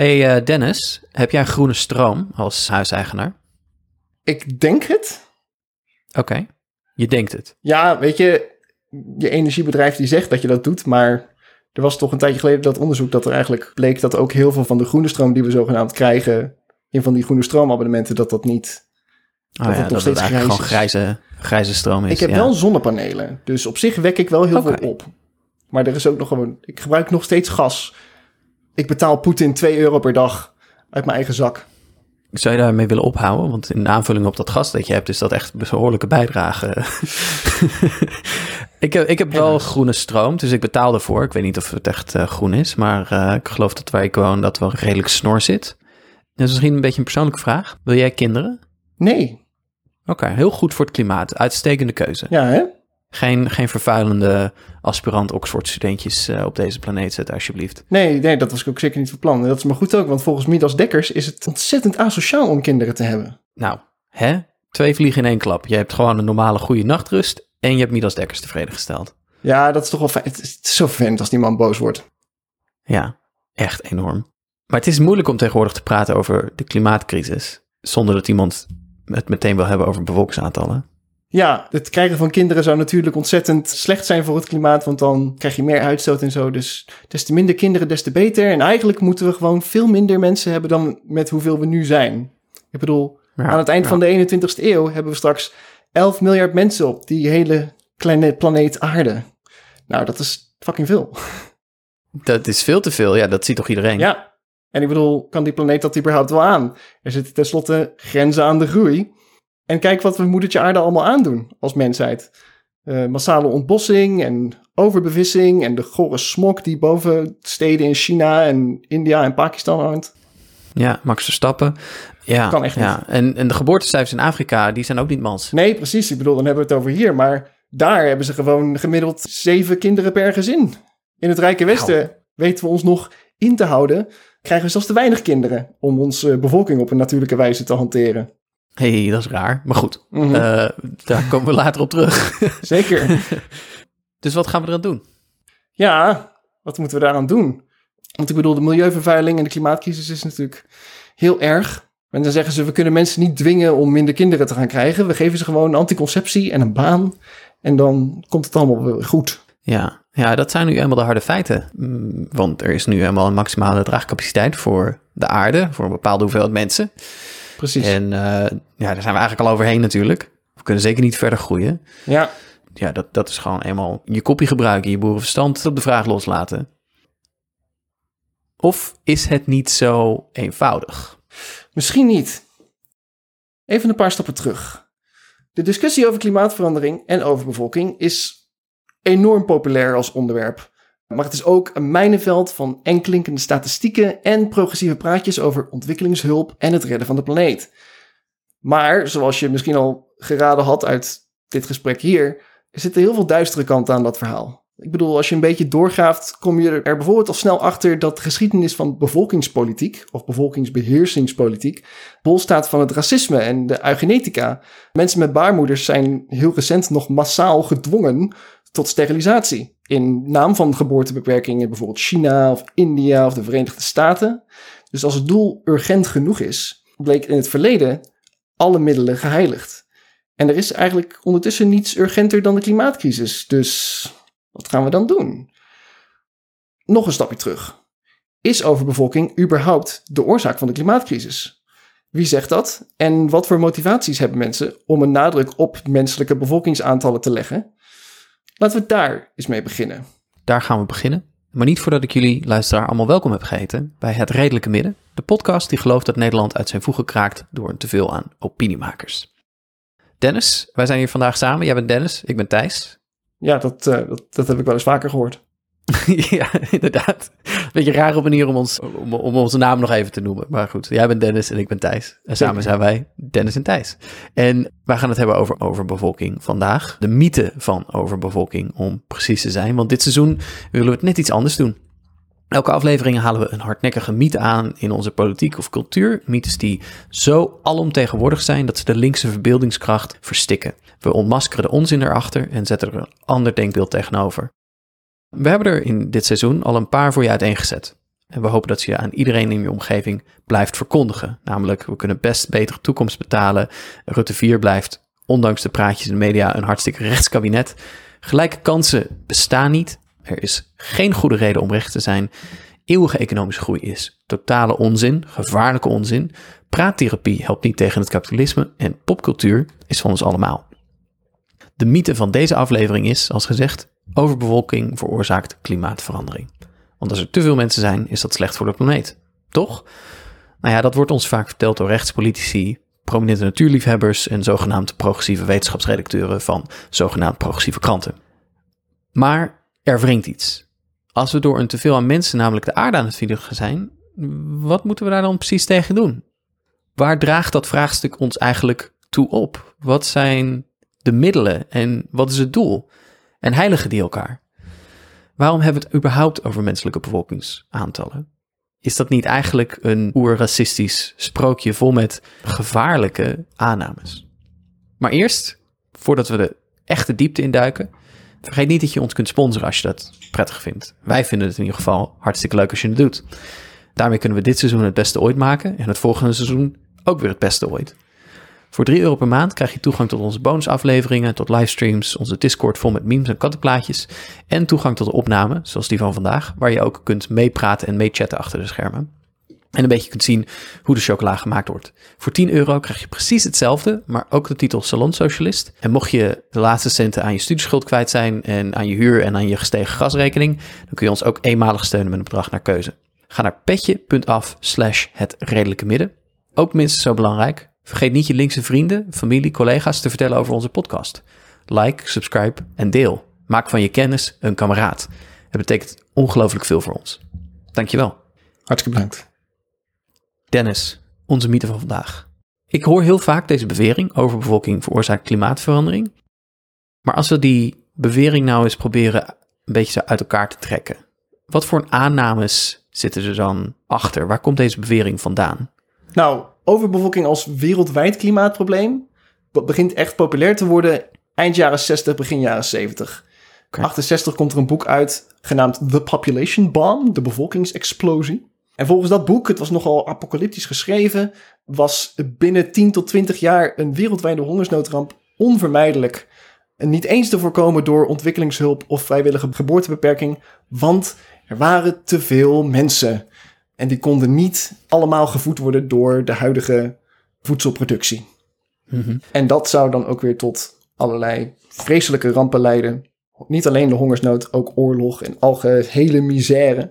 Hey eh, Dennis, heb jij groene stroom als huiseigenaar? Ik denk het. Oké, je denkt het. Ja, weet je, je energiebedrijf die zegt dat je dat doet, maar er was toch een tijdje geleden dat onderzoek dat er eigenlijk bleek dat ook heel veel van de groene stroom die we zogenaamd krijgen in van die groene stroomabonnementen, dat dat niet Oh, het ja, nog dat steeds eigenlijk gewoon grijs grijze, grijze stroom is. Ik heb ja. wel zonnepanelen, dus op zich wek ik wel heel veel op. Maar er is ook nog gewoon, ik gebruik nog steeds gas. Ik betaal Poetin 2 euro per dag uit mijn eigen zak. Zou je daarmee willen ophouden? Want in aanvulling op dat gas dat je hebt, is dat echt een behoorlijke bijdrage. ik heb, ik heb wel groene stroom, dus ik betaal ervoor. Ik weet niet of het echt eh, groen is, maar eh, ik geloof dat waar ik woon dat wel redelijk snor zit. Dat is misschien een beetje een persoonlijke vraag. Wil jij kinderen? Nee, Oké, heel goed voor het klimaat. Uitstekende keuze. ja hè? Geen, geen vervuilende aspirant Oxford studentjes eh, op deze planeet zetten, alsjeblieft. Nee, nee, dat was ik ook zeker niet van plan. En dat is maar goed ook, want volgens Midas Dekkers is het ontzettend asociaal om kinderen te hebben. Nou, hè? Twee vliegen in één klap. Je hebt gewoon een normale goede nachtrust en je hebt Midas Dekkers tevreden gesteld. Ja, dat is toch wel fijn. Het is, het is zo vervelend als die man boos wordt. Ja, echt enorm. Maar het is moeilijk om tegenwoordig te praten over de klimaatcrisis zonder dat iemand het meteen wil hebben over bevolkingsaantallen. Ja, het krijgen van kinderen zou natuurlijk ontzettend slecht zijn voor het klimaat, want dan krijg je meer uitstoot en zo. Dus des te minder kinderen, des te beter. En eigenlijk moeten we gewoon veel minder mensen hebben dan met hoeveel we nu zijn. Ik bedoel, Ja, aan het eind ja. van de 21ste eeuw hebben we straks 11 miljard mensen op die hele kleine planeet aarde. Nou, dat is fucking veel. Dat is veel te veel. Ja, dat ziet toch iedereen? Ja. En ik bedoel, kan die planeet dat überhaupt wel aan? Er zitten tenslotte grenzen aan de groei. En kijk wat we moedertje aarde allemaal aandoen als mensheid. Eh, massale ontbossing en overbevissing en de gore smok die boven steden in China en India en Pakistan hangt. Ja, Max Verstappen. Ja, Kan echt ja. En, en de geboortecijfers in Afrika, die zijn ook niet mans. Nee, precies. Ik bedoel, dan hebben we het over hier. Maar daar hebben ze gewoon gemiddeld zeven kinderen per gezin. In het Rijke Westen weten we ons nog in te houden. Krijgen we zelfs te weinig kinderen om onze bevolking op een natuurlijke wijze te hanteren. Hé, hey, dat is raar. Maar goed, Mhm. eh, daar komen we later op terug. Zeker. dus wat gaan we eraan doen? Ja, wat moeten we daaraan doen? Want ik bedoel, de milieuvervuiling en de klimaatcrisis is natuurlijk heel erg. En dan zeggen ze, we kunnen mensen niet dwingen om minder kinderen te gaan krijgen. We geven ze gewoon anticonceptie en een baan. En dan komt het allemaal goed. Ja, ja, dat zijn nu eenmaal de harde feiten. Mm, Want er is nu eenmaal een maximale draagcapaciteit voor de aarde, voor een bepaalde hoeveelheid mensen. Precies. En eh, ja, daar zijn we eigenlijk al overheen natuurlijk. We kunnen zeker niet verder groeien. Ja, Ja, dat, dat is gewoon eenmaal je kopje gebruiken, je boerenverstand op de vraag loslaten. Of is het niet zo eenvoudig? misschien niet. Even een paar stappen terug. De discussie over klimaatverandering en overbevolking is enorm populair als onderwerp. Maar het is ook een mijnenveld van enkelinkende statistieken en progressieve praatjes over ontwikkelingshulp en het redden van de planeet. Maar, zoals je misschien al geraden had uit dit gesprek hier, er zitten heel veel duistere kanten aan dat verhaal. Ik bedoel, als je een beetje doorgraaft, kom je er bijvoorbeeld al snel achter dat de geschiedenis van bevolkingspolitiek of bevolkingsbeheersingspolitiek bol staat van het racisme en de eugenetica. Mensen met baarmoeders zijn heel recent nog massaal gedwongen tot sterilisatie. In naam van geboortebeperkingen, bijvoorbeeld China of India of de Verenigde Staten. Dus als het doel urgent genoeg is, bleek in het verleden alle middelen geheiligd. En er is eigenlijk ondertussen niets urgenter dan de klimaatcrisis. Dus wat gaan we dan doen? Nog een stapje terug. Is overbevolking überhaupt de oorzaak van de klimaatcrisis? Wie zegt dat? En wat voor motivaties hebben mensen om een nadruk op menselijke bevolkingsaantallen te leggen? Laten we daar eens mee beginnen. Daar gaan we beginnen. Maar niet voordat ik jullie, luisteraar, allemaal welkom heb geheten bij Het Redelijke Midden. De podcast die gelooft dat Nederland uit zijn voegen kraakt door een teveel aan opiniemakers. Dennis, wij zijn hier vandaag samen. Jij bent Dennis, ik ben Thijs. Ja, dat, eh, dat, dat heb ik wel eens vaker gehoord. ja, inderdaad. Beetje een rare manier om, ons, om, om onze naam nog even te noemen. Maar goed, jij bent Dennis en ik ben Thijs. En samen zijn wij Dennis en Thijs. En wij gaan het hebben over overbevolking vandaag. De mythe van overbevolking, om precies te zijn. Want dit seizoen willen we het net iets anders doen. Elke aflevering halen we een hardnekkige mythe aan in onze politiek of cultuur. Mythes die zo alomtegenwoordig zijn dat ze de linkse verbeeldingskracht verstikken. We ontmaskeren de onzin erachter en zetten er een ander denkbeeld tegenover. We hebben er in dit seizoen al een paar voor je uiteengezet. En we hopen dat je aan iedereen in je omgeving blijft verkondigen. Namelijk, we kunnen best betere toekomst betalen. Rutte 4 blijft, ondanks de praatjes in de media, een hartstikke rechtskabinet. Gelijke kansen bestaan niet. Er is geen goede reden om recht te zijn. Eeuwige economische groei is totale onzin, gevaarlijke onzin. Praattherapie helpt niet tegen het kapitalisme en popcultuur is van ons allemaal. De mythe van deze aflevering is, als gezegd, overbevolking veroorzaakt klimaatverandering. Want als er te veel mensen zijn, is dat slecht voor de planeet. Toch? Nou ja, dat wordt ons vaak verteld door rechtspolitici, prominente natuurliefhebbers en zogenaamd progressieve wetenschapsredacteuren van zogenaamd progressieve kranten. Maar er wringt iets. Als we door een teveel aan mensen namelijk de aarde aan het vieren zijn, wat moeten we daar dan precies tegen doen? Waar draagt dat vraagstuk ons eigenlijk toe op? Wat zijn de middelen en wat is het doel? En heiligen die elkaar? Waarom hebben we het überhaupt over menselijke bevolkingsaantallen? Is dat niet eigenlijk een oerracistisch sprookje vol met gevaarlijke aannames? Maar eerst, voordat we de echte diepte induiken, vergeet niet dat je ons kunt sponsoren als je dat prettig vindt. Wij vinden het in ieder geval hartstikke leuk als je het doet. Daarmee kunnen we dit seizoen het beste ooit maken en het volgende seizoen ook weer het beste ooit. Voor 3 euro per maand krijg je toegang tot onze bonusafleveringen, tot livestreams, onze Discord vol met memes en kattenplaatjes en toegang tot de opname, zoals die van vandaag, waar je ook kunt meepraten en meechatten achter de schermen. En een beetje kunt zien hoe de chocola gemaakt wordt. Voor 10 euro krijg je precies hetzelfde, maar ook de titel Salonsocialist. En mocht je de laatste centen aan je studieschuld kwijt zijn en aan je huur en aan je gestegen gasrekening, dan kun je ons ook eenmalig steunen met een bedrag naar keuze. Ga naar petje.af slash het redelijke midden. Ook minstens zo belangrijk, Vergeet niet je linkse vrienden, familie, collega's te vertellen over onze podcast. Like, subscribe en deel. Maak van je kennis een kameraad. Het betekent ongelooflijk veel voor ons. Dankjewel. Hartstikke bedankt. Dennis, onze mythe van vandaag. Ik hoor heel vaak deze bewering over bevolking veroorzaakt klimaatverandering. Maar als we die bewering nou eens proberen een beetje zo uit elkaar te trekken. Wat voor aannames zitten er dan achter? Waar komt deze bewering vandaan? Nou, overbevolking als wereldwijd klimaatprobleem begint echt populair te worden eind jaren 60, begin jaren 70. Okay. 68 komt er een boek uit genaamd The Population Bomb, de bevolkingsexplosie. En volgens dat boek, het was nogal apocalyptisch geschreven, was binnen 10 tot 20 jaar een wereldwijde hongersnoodramp onvermijdelijk. En niet eens te voorkomen door ontwikkelingshulp of vrijwillige geboortebeperking, want er waren te veel mensen. En die konden niet allemaal gevoed worden door de huidige voedselproductie. Mhm. En dat zou dan ook weer tot allerlei vreselijke rampen leiden. Niet alleen de hongersnood, ook oorlog en algehele misère.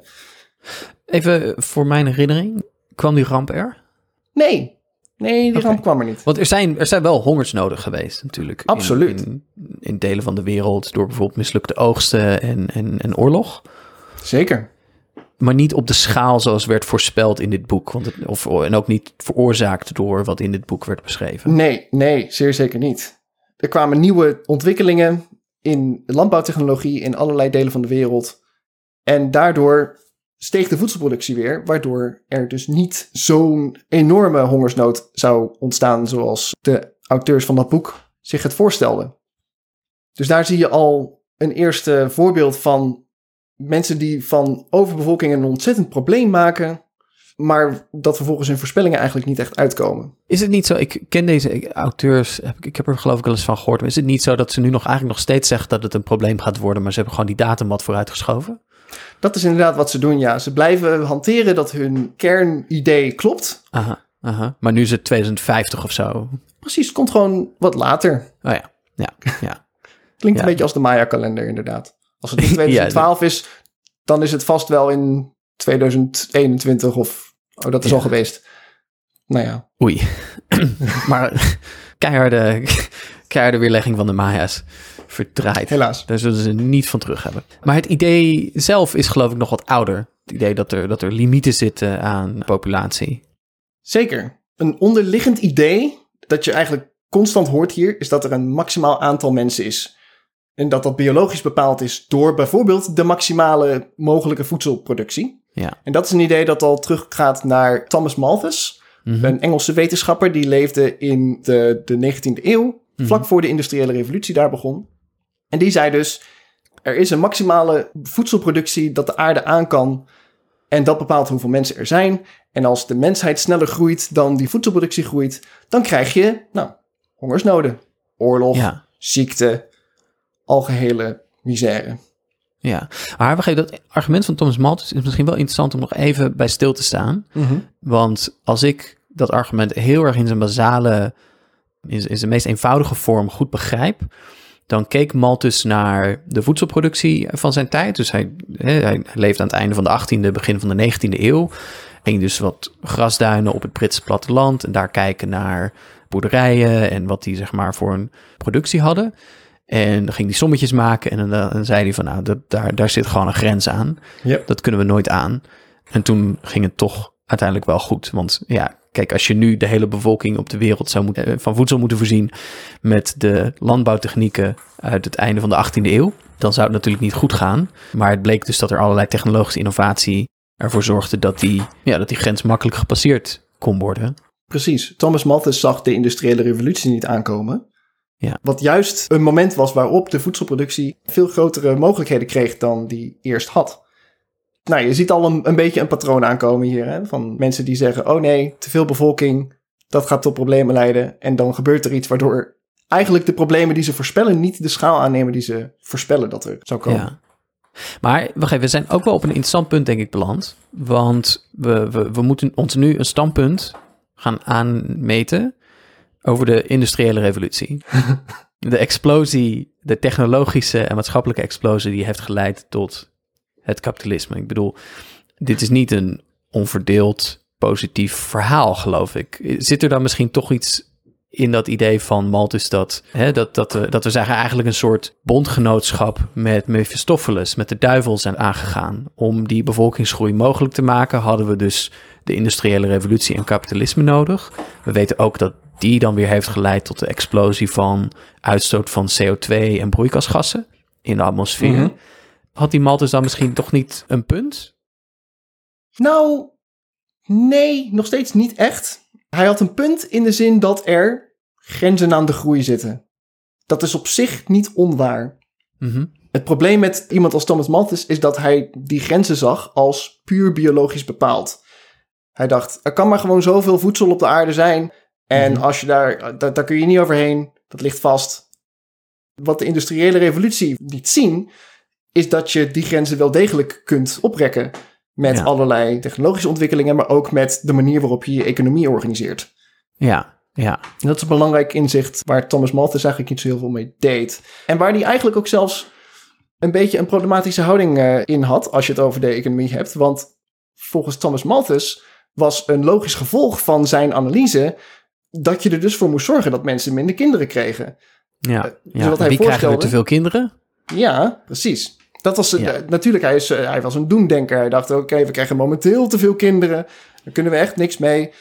Even voor mijn herinnering, kwam die ramp er? Nee, nee, die ramp kwam er niet. Want er zijn, er zijn wel hongersnoden geweest natuurlijk. Absoluut. In, in, in delen van de wereld door bijvoorbeeld mislukte oogsten en, en, en oorlog. Zeker maar niet op de schaal zoals werd voorspeld in dit boek. Want het, of, en ook niet veroorzaakt door wat in dit boek werd beschreven. Nee, nee, zeer zeker niet. Er kwamen nieuwe ontwikkelingen in landbouwtechnologie in allerlei delen van de wereld. En daardoor steeg de voedselproductie weer, waardoor er dus niet zo'n enorme hongersnood zou ontstaan zoals de auteurs van dat boek zich het voorstelden. Dus daar zie je al een eerste voorbeeld van mensen die van overbevolking een ontzettend probleem maken, maar dat vervolgens hun voorspellingen eigenlijk niet echt uitkomen. Is het niet zo, ik ken deze auteurs, ik heb er geloof ik wel eens van gehoord, maar is het niet zo dat ze nu nog eigenlijk nog steeds zeggen dat het een probleem gaat worden, maar ze hebben gewoon die datum wat vooruitgeschoven? Dat is inderdaad wat ze doen, ja. Ze blijven hanteren dat hun kernidee klopt. Aha, aha. Maar nu is het 2050 of zo. Precies, het komt gewoon wat later. Oh ja, ja, ja. Klinkt een beetje als de Maya-kalender, inderdaad. Als het in 2012 is, dan is het vast wel in 2021 of... Oh, dat is al geweest. Nou ja. Oei. maar keiharde, keiharde weerlegging van de Maya's verdraaid. Helaas. Daar zullen ze niet van terug hebben. Maar het idee zelf is geloof ik nog wat ouder. Het idee dat er, dat er limieten zitten aan populatie. Zeker. Een onderliggend idee dat je eigenlijk constant hoort hier... is dat er een maximaal aantal mensen is... En dat dat biologisch bepaald is door bijvoorbeeld de maximale mogelijke voedselproductie. Ja. En dat is een idee dat al teruggaat naar Thomas Malthus, Mhm. een Engelse wetenschapper die leefde in de, de 19e eeuw, Mhm. vlak voor de industriële revolutie daar begon. En die zei dus, er is een maximale voedselproductie dat de aarde aan kan En dat bepaalt hoeveel mensen er zijn. En als de mensheid sneller groeit dan die voedselproductie groeit, dan krijg je, nou, hongersnoden, oorlog, Ja. ziekte, algehele misère. Ja, maar we geven dat argument van Thomas Malthus is misschien wel interessant om nog even bij stil te staan. Want als ik dat argument heel erg in zijn basale, in zijn in zijn meest eenvoudige vorm goed begrijp, dan keek Malthus naar de voedselproductie van zijn tijd. Dus hij, hij leefde aan het einde van de 18e, begin van de 19e eeuw. En dus wat grasduinen op het Britse platteland en daar kijken naar boerderijen en wat die zeg maar voor een productie hadden. En dan ging hij sommetjes maken en dan, dan zei hij van nou, dat, daar, daar zit gewoon een grens aan. Yep. Dat kunnen we nooit aan. En toen ging het toch uiteindelijk wel goed. Want ja, kijk, als je nu de hele bevolking op de wereld zou moeten, eh, van voedsel moeten voorzien met de landbouwtechnieken uit het einde van de 18e eeuw, dan zou het natuurlijk niet goed gaan. Maar het bleek dus dat er allerlei technologische innovatie ervoor zorgde dat die, ja, dat die grens makkelijk gepasseerd kon worden. Precies. Thomas Malthus zag de industriële revolutie niet aankomen. Ja. Wat juist een moment was waarop de voedselproductie veel grotere mogelijkheden kreeg dan die eerst had. Nou, je ziet al een, een beetje een patroon aankomen hier. Hè? Van mensen die zeggen: oh nee, te veel bevolking, dat gaat tot problemen leiden. En dan gebeurt er iets waardoor eigenlijk de problemen die ze voorspellen niet de schaal aannemen die ze voorspellen dat er zou komen. Ja. Maar wacht even, we zijn ook wel op een interessant punt, denk ik, beland. Want we, we, we moeten ons nu een standpunt gaan aanmeten over de industriële revolutie. de explosie, de technologische en maatschappelijke explosie die heeft geleid tot het kapitalisme. Ik bedoel, dit is niet een onverdeeld positief verhaal, geloof ik. Zit er dan misschien toch iets in dat idee van Malthus dat, hè, dat, dat, we, dat we zeggen eigenlijk een soort bondgenootschap met Mephistopheles, met de duivel zijn aangegaan. Om die bevolkingsgroei mogelijk te maken hadden we dus de industriële revolutie en kapitalisme nodig. We weten ook dat die dan weer heeft geleid tot de explosie van uitstoot van CO2 en broeikasgassen in de atmosfeer. Mhm. Had die Malthus dan misschien toch niet een punt? Nou, nee, nog steeds niet echt. Hij had een punt in de zin dat er grenzen aan de groei zitten. Dat is op zich niet onwaar. Mhm. Het probleem met iemand als Thomas Malthus is dat hij die grenzen zag als puur biologisch bepaald. Hij dacht, er kan maar gewoon zoveel voedsel op de aarde zijn. En Mhm. als je daar, daar, daar kun je niet overheen. Dat ligt vast. Wat de industriële revolutie liet zien, is dat je die grenzen wel degelijk kunt oprekken. Met Ja. allerlei technologische ontwikkelingen, maar ook met de manier waarop je je economie organiseert. Ja, ja. En dat is een belangrijk inzicht waar Thomas Malthus eigenlijk niet zo heel veel mee deed. En waar hij eigenlijk ook zelfs een beetje een problematische houding eh, in had als je het over de economie hebt. Want volgens Thomas Malthus was een logisch gevolg van zijn analyse dat je er dus voor moest zorgen dat mensen minder kinderen kregen. ja, ja. wat hij Wie krijgen te veel kinderen? Ja, precies. Dat was, eh, natuurlijk, hij, is, eh, hij was een doemdenker. Hij dacht, oké, we krijgen momenteel te veel kinderen. Daar kunnen we echt niks mee.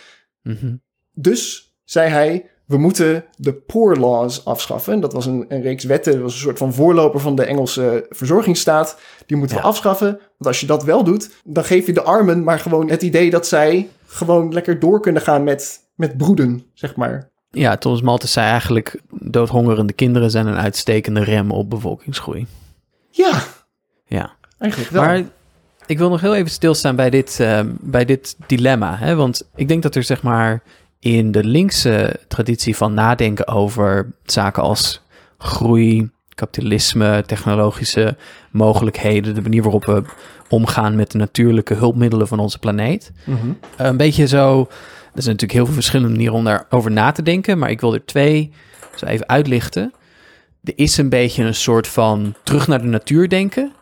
Mhm. Dus zei hij, we moeten de Poor Laws afschaffen. Dat was een, een reeks wetten, dat was een soort van voorloper van de Engelse verzorgingsstaat. Die moeten we afschaffen, want als je dat wel doet, dan geef je de armen maar gewoon het idee dat zij gewoon lekker door kunnen gaan met, met broeden, zeg maar. Ja, Thomas Malthus zei eigenlijk... doodhongerende kinderen zijn een uitstekende rem op bevolkingsgroei. Ja, Ja, eigenlijk wel. maar ik wil nog heel even stilstaan bij dit, eh, bij dit dilemma. Hè? Want ik denk dat er zeg maar in de linkse traditie van nadenken over zaken als groei, kapitalisme, technologische mogelijkheden, de manier waarop we omgaan met de natuurlijke hulpmiddelen van onze planeet. Mhm. Een beetje zo. Er zijn natuurlijk heel veel verschillende manieren om daarover na te denken, maar ik wil er twee zo even uitlichten. Er is een beetje een soort van terug naar de natuur denken.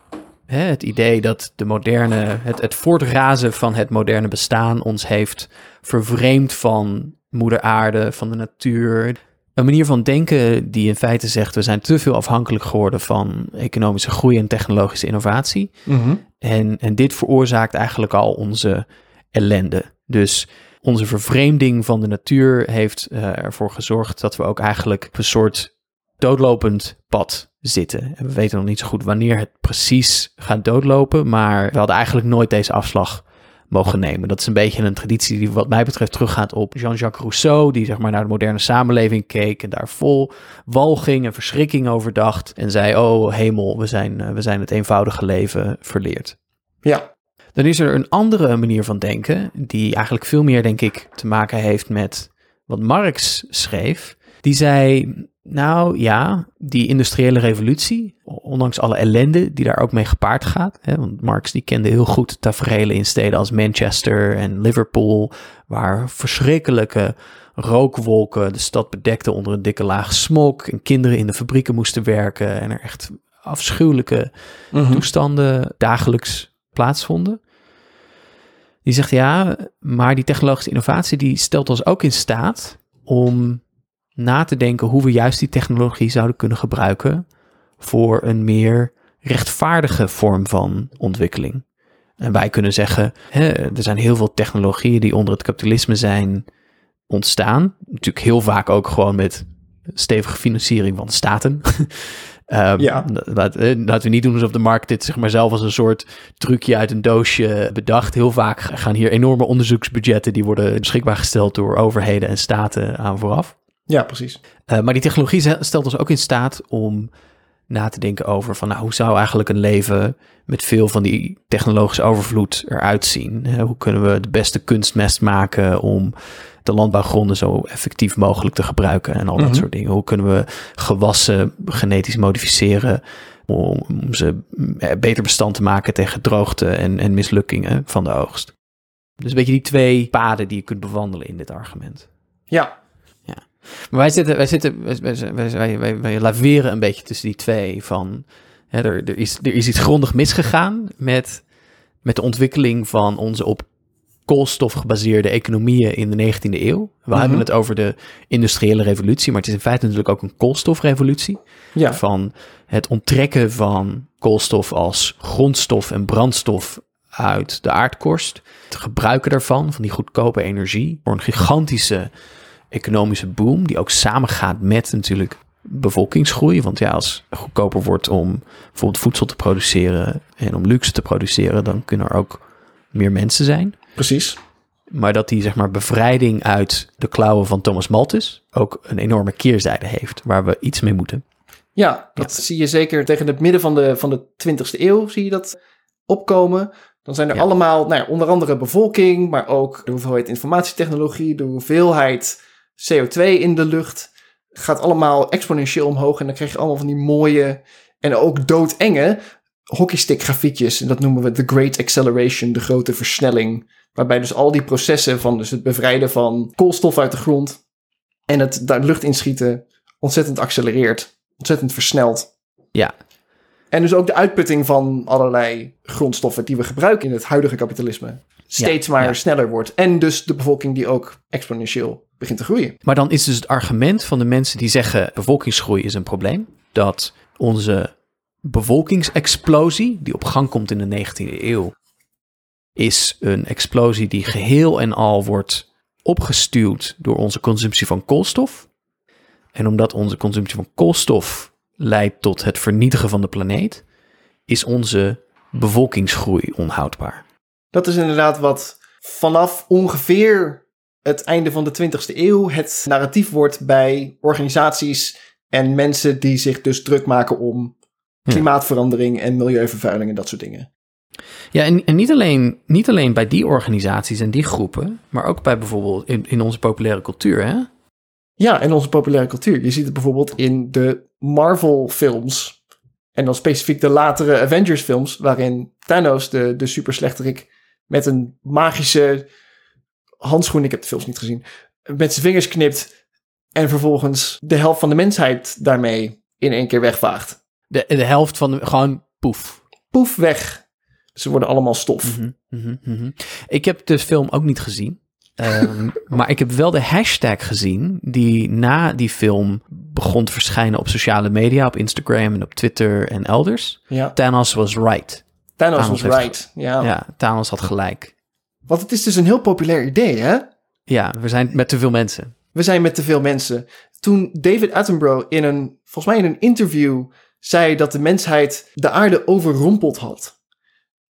Hè, het idee dat de moderne, het, het voortrazen van het moderne bestaan ons heeft vervreemd van moeder aarde, van de natuur. Een manier van denken die in feite zegt we zijn te veel afhankelijk geworden van economische groei en technologische innovatie. Mhm. En, en dit veroorzaakt eigenlijk al onze ellende. Dus onze vervreemding van de natuur heeft eh, ervoor gezorgd dat we ook eigenlijk op een soort doodlopend pad zitten. En we weten nog niet zo goed wanneer het precies gaat doodlopen, maar we hadden eigenlijk nooit deze afslag mogen nemen. Dat is een beetje een traditie die wat mij betreft teruggaat op Jean-Jacques Rousseau, die zeg maar naar de moderne samenleving keek en daar vol walging en verschrikking over dacht en zei, oh hemel, we zijn, eh, we zijn het eenvoudige leven verleerd. Ja, Dan is er een andere manier van denken, die eigenlijk veel meer, denk ik, te maken heeft met wat Marx schreef. Die zei, nou ja, die industriële revolutie, ondanks alle ellende die daar ook mee gepaard gaat. Hè, want Marx die kende heel goed tafereelen in steden als Manchester en Liverpool, waar verschrikkelijke rookwolken de stad bedekten onder een dikke laag smok en kinderen in de fabrieken moesten werken en er echt afschuwelijke Mhm. toestanden dagelijks plaatsvonden. Die zegt ja, maar die technologische innovatie die stelt ons ook in staat om na te denken hoe we juist die technologie zouden kunnen gebruiken voor een meer rechtvaardige vorm van ontwikkeling. En wij kunnen zeggen, hè, er zijn heel veel technologieën die onder het kapitalisme zijn ontstaan. Natuurlijk heel vaak ook gewoon met stevige financiering van staten. Ehm, Ja. eh, laten we niet doen alsof de markt dit zeg maar zelf als een soort trucje uit een doosje bedacht. Heel vaak gaan hier enorme onderzoeksbudgetten die worden beschikbaar gesteld door overheden en staten aan vooraf. Ja, precies. Uh, maar die technologie stelt ons ook in staat om na te denken over van nou, hoe zou eigenlijk een leven met veel van die technologische overvloed eruit zien? Hoe kunnen we de beste kunstmest maken om de landbouwgronden zo effectief mogelijk te gebruiken en al dat Mhm. soort dingen? Hoe kunnen we gewassen genetisch modificeren om om ze eh, beter bestand te maken tegen droogte en, en mislukkingen van de oogst? Dus een beetje die twee paden die je kunt bewandelen in dit argument. Ja, Maar wij zitten, wij zitten, wij, wij, wij, wij, wij, wij laveren een beetje tussen die twee van, hè, er, er, is, er is iets grondig misgegaan met, met de ontwikkeling van onze op koolstof gebaseerde economieën in de 19e eeuw. We Mhm. hebben het over de industriële revolutie, maar het is in feite natuurlijk ook een koolstofrevolutie ja. van het onttrekken van koolstof als grondstof en brandstof uit de aardkorst. Het gebruiken daarvan, van die goedkope energie, voor een gigantische economische boom, die ook samengaat met natuurlijk bevolkingsgroei. Want ja, als het goedkoper wordt om bijvoorbeeld voedsel te produceren en om luxe te produceren, dan kunnen er ook meer mensen zijn. Precies. Maar dat die zeg maar bevrijding uit de klauwen van Thomas Malthus ook een enorme keerzijde heeft, waar we iets mee moeten. Ja, dat zie je zeker tegen het midden van de, van de 20e eeuw zie je dat opkomen. Dan zijn er Ja. allemaal, nou ja, onder andere bevolking, maar ook de hoeveelheid informatietechnologie, de hoeveelheid CO2 in de lucht. Gaat allemaal exponentieel omhoog en dan krijg je allemaal van die mooie en ook doodenge hockeystick grafiekjes. En dat noemen we de Great Acceleration, de grote versnelling. Waarbij dus al die processen van dus het bevrijden van koolstof uit de grond en het daar lucht inschieten ontzettend accelereert, ontzettend versnelt. Ja. En dus ook de uitputting van allerlei grondstoffen die we gebruiken in het huidige kapitalisme steeds maar ja. sneller wordt. En dus de bevolking die ook exponentieel begint te groeien. Maar dan is dus het argument van de mensen die zeggen bevolkingsgroei is een probleem, dat onze bevolkingsexplosie, die op gang komt in de 19e eeuw, is een explosie die geheel en al wordt opgestuwd door onze consumptie van koolstof. En omdat onze consumptie van koolstof leidt tot het vernietigen van de planeet, is onze bevolkingsgroei onhoudbaar. Dat is inderdaad wat vanaf ongeveer het einde van de 20e eeuw het narratief wordt bij organisaties en mensen die zich dus druk maken om klimaatverandering en milieuvervuiling en dat soort dingen. Ja, en, en niet, alleen, niet alleen bij die organisaties en die groepen, maar ook bij bijvoorbeeld in, in onze populaire cultuur. Hè? Ja, en onze populaire cultuur. Je ziet het bijvoorbeeld in de Marvel-films. En dan specifiek de latere Avengers-films, waarin Thanos, de, de super slechterik, met een magische handschoen, ik heb de films niet gezien, met zijn vingers knipt en vervolgens de helft van de mensheid daarmee in één keer wegvaagt. De, de helft van de, gewoon poef. Poef, weg. Ze worden allemaal stof. Mhm, mhm, mhm. Ik heb de film ook niet gezien. Ehm, maar ik heb wel de hashtag gezien die na die film begon te verschijnen op sociale media, op Instagram en op Twitter en elders. Ja. Thanos was right. Thanos Thanos was right. Ja. Ja, Thanos had gelijk. Want het is dus een heel populair idee, hè? Ja, we zijn met te veel mensen. We zijn met te veel mensen. Toen David Attenborough in een, volgens mij in een interview, zei dat de mensheid de aarde overrompeld had,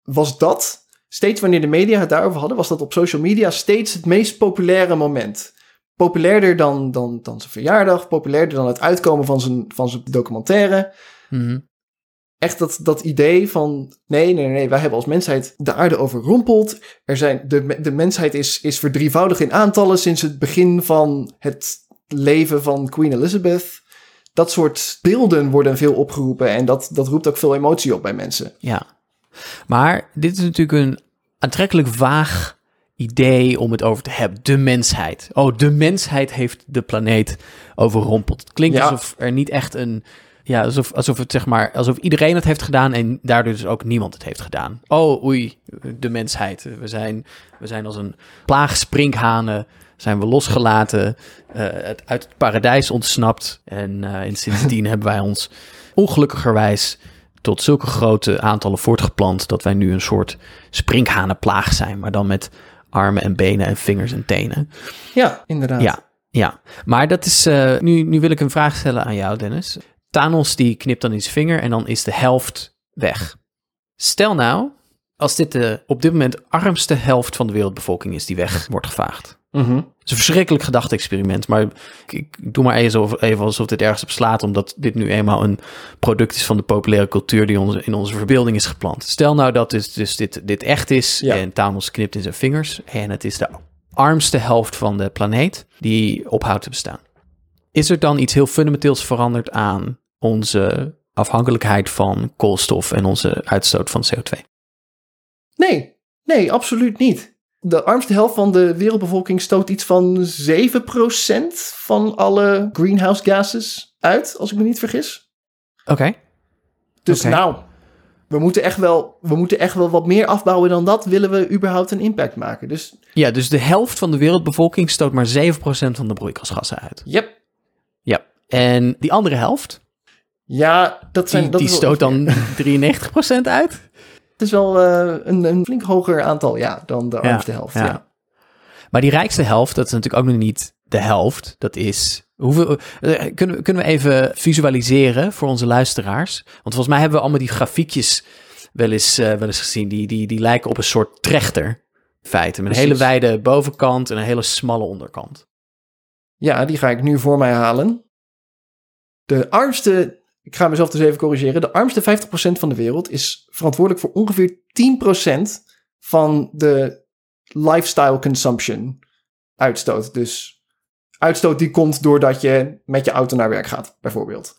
was dat, steeds wanneer de media het daarover hadden, was dat op social media steeds het meest populaire moment. Populairder dan, dan, dan zijn verjaardag, populairder dan het uitkomen van zijn, van zijn documentaire. Mhm. Echt dat, dat idee van, nee, nee, nee, wij hebben als mensheid de aarde overrompeld. Er zijn, de, de mensheid is, is verdrievoudigd in aantallen sinds het begin van het leven van Queen Elizabeth. Dat soort beelden worden veel opgeroepen en dat, dat roept ook veel emotie op bij mensen. Ja, maar dit is natuurlijk een aantrekkelijk vaag idee om het over te hebben. De mensheid. Oh, de mensheid heeft de planeet overrompeld. Het klinkt Ja. alsof er niet echt een... Ja, alsof, alsof het zeg maar... Alsof iedereen het heeft gedaan en daardoor dus ook niemand het heeft gedaan. Oh, oei, de mensheid. We zijn, we zijn als een plaag sprinkhanen zijn we losgelaten, eh, uit het paradijs ontsnapt. En, eh, en sindsdien hebben wij ons ongelukkigerwijs tot zulke grote aantallen voortgeplant dat wij nu een soort sprinkhanenplaag zijn, maar dan met armen en benen en vingers en tenen. Ja, inderdaad. Ja, ja. Maar dat is. eh, nu, nu wil ik een vraag stellen aan jou, Dennis. Thanos die knipt dan in zijn vinger en dan is de helft weg. Stel nou, als dit de op dit moment armste helft van de wereldbevolking is die weg wordt gevaagd. Mhm. Het is een verschrikkelijk gedachte-experiment, maar ik, ik doe maar even alsof, even alsof dit ergens op slaat, omdat dit nu eenmaal een product is van de populaire cultuur die ons, in onze verbeelding is geplant. Stel nou dat dus, dus dit, dit echt is Ja. en Thanos knipt in zijn vingers en het is de armste helft van de planeet die ophoudt te bestaan. Is er dan iets heel fundamenteels veranderd aan onze afhankelijkheid van koolstof en onze uitstoot van CO2? Nee, nee, absoluut niet. De armste helft van de wereldbevolking stoot iets van 7% van alle greenhouse gases uit, als ik me niet vergis. Oké. Dus nou, we moeten, echt wel, we moeten echt wel wat meer afbouwen dan dat, willen we überhaupt een impact maken. Dus Ja, dus de helft van de wereldbevolking stoot maar 7% van de broeikasgassen uit. yep. Ja. En die andere helft, Ja, dat zijn... die, dat die stoot dan 93% uit? Het is wel eh, een, een flink hoger aantal, ja, dan de armste helft. Ja. Maar die rijkste helft, dat is natuurlijk ook nog niet de helft. Dat is. Hoeveel, eh, kunnen, we- kunnen we even visualiseren voor onze luisteraars? Want volgens mij hebben we allemaal die grafiekjes wel eens, eh, wel eens gezien. Die, die, die lijken op een soort trechter. in Feite. Met een hele wijde bovenkant en een hele smalle onderkant. Ja, die ga ik nu voor mij halen. De armste, ik ga mezelf dus even corrigeren. De armste 50% van de wereld is verantwoordelijk voor ongeveer 10% van de lifestyle consumption uitstoot. Dus uitstoot die komt doordat je met je auto naar werk gaat, bijvoorbeeld.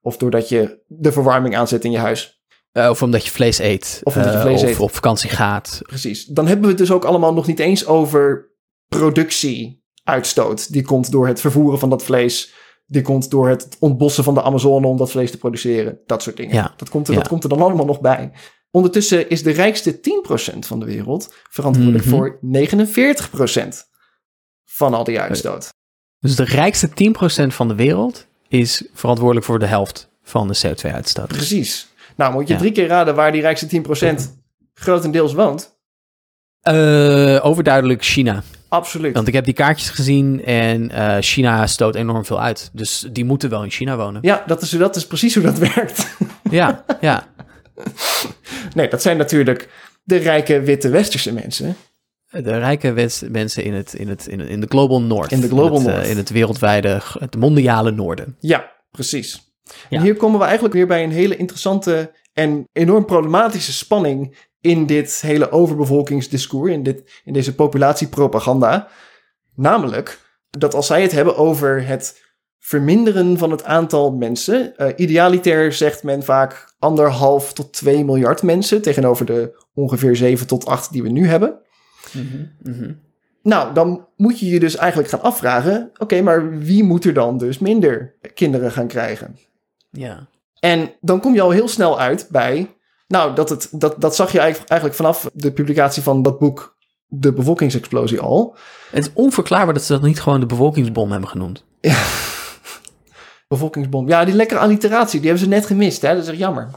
Of doordat je de verwarming aanzet in je huis. Eh, of omdat je vlees eet. Of omdat je eh, vlees of eet. op vakantie gaat. Precies. Dan hebben we het dus ook allemaal nog niet eens over productieuitstoot. Die komt door het vervoeren van dat vlees. Die komt door het ontbossen van de Amazone om dat vlees te produceren. Dat soort dingen. Ja. Dat, komt er, Ja. dat komt er dan allemaal nog bij. Ondertussen is de rijkste 10% van de wereld verantwoordelijk Mhm. voor 49% van al die uitstoot. Dus de rijkste 10% van de wereld is verantwoordelijk voor de helft van de CO2-uitstoot. Precies. Nou, moet je Ja. drie keer raden waar die rijkste 10% grotendeels woont? Eh, overduidelijk China. Absoluut. Want ik heb die kaartjes gezien en eh, China stoot enorm veel uit. Dus die moeten wel in China wonen. Ja, dat is, dat is precies hoe dat werkt. Ja, ja. Nee, dat zijn natuurlijk de rijke witte westerse mensen. De rijke wens- mensen in, het, in, het, in, het, in de Global North. In de Global het, eh, North. in het wereldwijde, het mondiale noorden. Ja, precies. Ja. En hier komen we eigenlijk weer bij een hele interessante en enorm problematische spanning in dit hele overbevolkingsdiscours, in, dit, in deze populatiepropaganda. Namelijk dat als zij het hebben over het verminderen van het aantal mensen, eh, idealitair zegt men vaak anderhalf tot 2 miljard mensen tegenover de ongeveer 7 tot 8 die we nu hebben. Nou, dan moet je je dus eigenlijk gaan afvragen: oké, maar wie moet er dan dus minder kinderen gaan krijgen? Ja. En dan kom je al heel snel uit bij. Nou, dat, het, dat, dat zag je eigenlijk, vanaf de publicatie van dat boek De Bevolkingsexplosie al. Het is onverklaarbaar dat ze dat niet gewoon de bevolkingsbom hebben genoemd. Bevolkingsbom. Ja, die lekkere alliteratie, die hebben ze net gemist. Hè? Dat is echt jammer.